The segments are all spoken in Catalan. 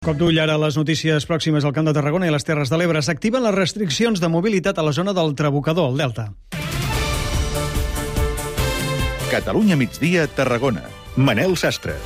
Cop d'ull ara les notícies pròximes al Camp de Tarragona i les Terres de l'Ebre. S'activen les restriccions de mobilitat a la zona del Trabucador, al Delta. Catalunya migdia, Tarragona. Manel Sastre.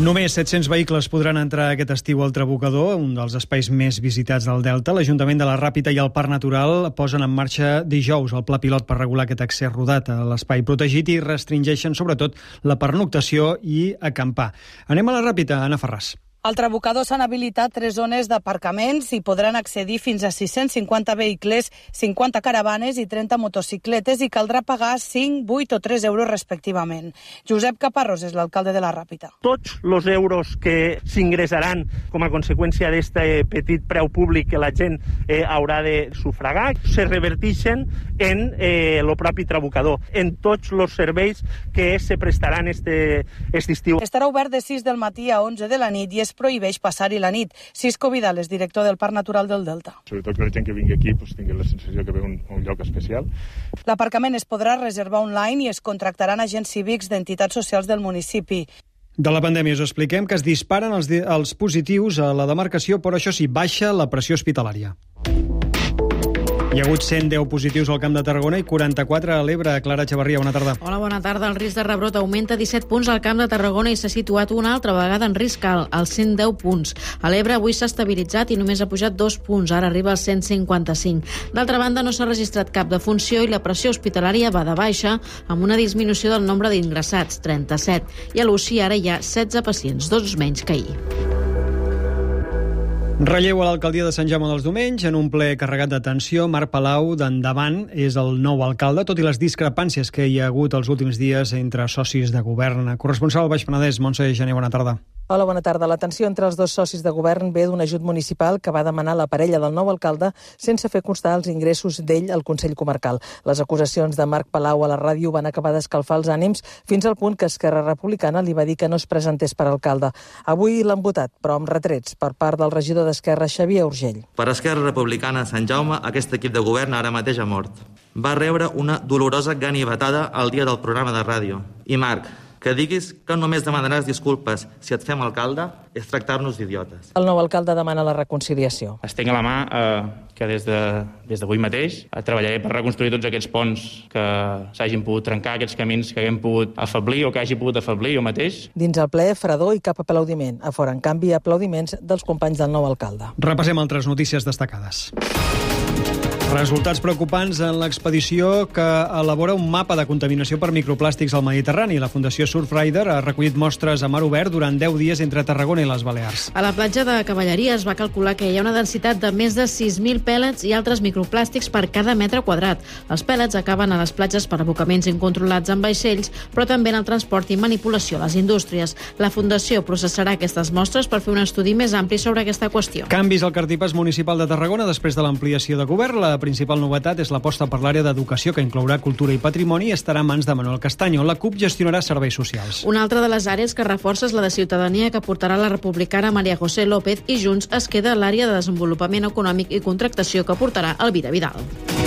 Només 700 vehicles podran entrar aquest estiu al Trabucador, un dels espais més visitats del Delta. L'Ajuntament de la Ràpita i el Parc Natural posen en marxa dijous el pla pilot per regular aquest accés rodat a l'espai protegit i restringeixen sobretot la pernoctació i acampar. Anem a la Ràpita, Anna Ferràs. Al Trabucador s'han habilitat tres zones d'aparcaments i podran accedir fins a 650 vehicles, 50 caravanes i 30 motocicletes i caldrà pagar 5, 8 o 3 euros respectivament. Josep Caparrós és l'alcalde de la Ràpita. Tots els euros que s'ingressaran com a conseqüència d'aquest petit preu públic que la gent eh, haurà de sufragar se revertixen en eh, propi Trabucador, en tots els serveis que se prestaran este, este estiu. Estarà obert de 6 del matí a 11 de la nit i és es prohibeix passar-hi la nit. Cisco Vidal és director del Parc Natural del Delta. Sobretot que la gent que vingui aquí pues, tingui la sensació que ve un, un lloc especial. L'aparcament es podrà reservar online i es contractaran agents cívics d'entitats socials del municipi. De la pandèmia us expliquem que es disparen els, els positius a la demarcació, però això sí, baixa la pressió hospitalària. Hi ha hagut 110 positius al Camp de Tarragona i 44 a l'Ebre. Clara Xavarria, bona tarda. Hola, bona tarda. El risc de rebrot augmenta 17 punts al Camp de Tarragona i s'ha situat una altra vegada en risc alt, als 110 punts. A l'Ebre avui s'ha estabilitzat i només ha pujat dos punts, ara arriba als 155. D'altra banda, no s'ha registrat cap defunció i la pressió hospitalària va de baixa, amb una disminució del nombre d'ingressats, 37. I a l'UCI ara hi ha 16 pacients, dos menys que ahir. Relleu a l'alcaldia de Sant Jaume dels Domenys en un ple carregat d'atenció. Marc Palau, d'Endavant, és el nou alcalde, tot i les discrepàncies que hi ha hagut els últims dies entre socis de govern. Corresponsal al Baix Penedès, Montse Gené, bona tarda. Hola, bona tarda. La tensió entre els dos socis de govern ve d'un ajut municipal que va demanar la parella del nou alcalde sense fer constar els ingressos d'ell al Consell Comarcal. Les acusacions de Marc Palau a la ràdio van acabar d'escalfar els ànims fins al punt que Esquerra Republicana li va dir que no es presentés per alcalde. Avui l'han votat, però amb retrets per part del regidor d'Esquerra, Xavier Urgell. Per Esquerra Republicana Sant Jaume, aquest equip de govern ara mateix ha mort. Va rebre una dolorosa ganivetada el dia del programa de ràdio. I Marc, que diguis que només demanaràs disculpes si et fem alcalde és tractar-nos d'idiotes. El nou alcalde demana la reconciliació. Estic a la mà eh, que des d'avui de, des mateix eh, treballaré per reconstruir tots aquests ponts que s'hagin pogut trencar, aquests camins que haguem pogut afablir o que hagi pogut afablir jo mateix. Dins el ple, fredor i cap aplaudiment. A fora, en canvi, aplaudiments dels companys del nou alcalde. Repassem altres notícies destacades. Resultats preocupants en l'expedició que elabora un mapa de contaminació per microplàstics al Mediterrani. La Fundació Surfrider ha recollit mostres a mar obert durant 10 dies entre Tarragona i les Balears. A la platja de Cavalleria es va calcular que hi ha una densitat de més de 6.000 pèl·lets i altres microplàstics per cada metre quadrat. Els pèl·lets acaben a les platges per abocaments incontrolats en vaixells, però també en el transport i manipulació a les indústries. La Fundació processarà aquestes mostres per fer un estudi més ampli sobre aquesta qüestió. Canvis al cartipàs municipal de Tarragona després de l'ampliació de govern. La principal novetat és l'aposta per l'àrea d'educació que inclourà cultura i patrimoni i estarà en mans de Manuel Castanyo. La CUP gestionarà serveis socials. Una altra de les àrees que reforça és la de ciutadania que portarà la republicana Maria José López i Junts es queda l'àrea de desenvolupament econòmic i contractació que portarà Elvira Vidal.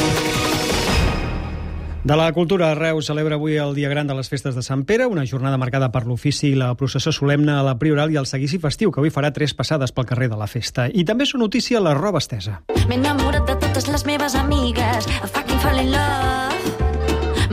De la cultura, Reus celebra avui el dia gran de les festes de Sant Pere, una jornada marcada per l'ofici i la processó solemne a la Prioral i el seguici festiu, que avui farà tres passades pel carrer de la festa. I també és notícia la roba estesa. M'he enamorat de totes les meves amigues, a fucking fall in love.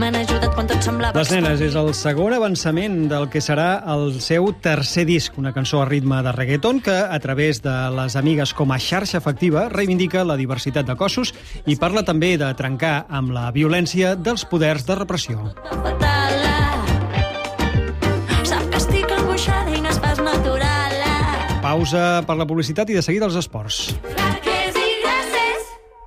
M'han ajudat quan tot semblava... Les nenes és el segon avançament del que serà el seu tercer disc, una cançó a ritme de reggaeton que, a través de les amigues com a xarxa efectiva, reivindica la diversitat de cossos i parla també de trencar amb la violència dels poders de repressió. Sap que estic angoixada i no és pas natural. Pausa per la publicitat i de seguida els esports.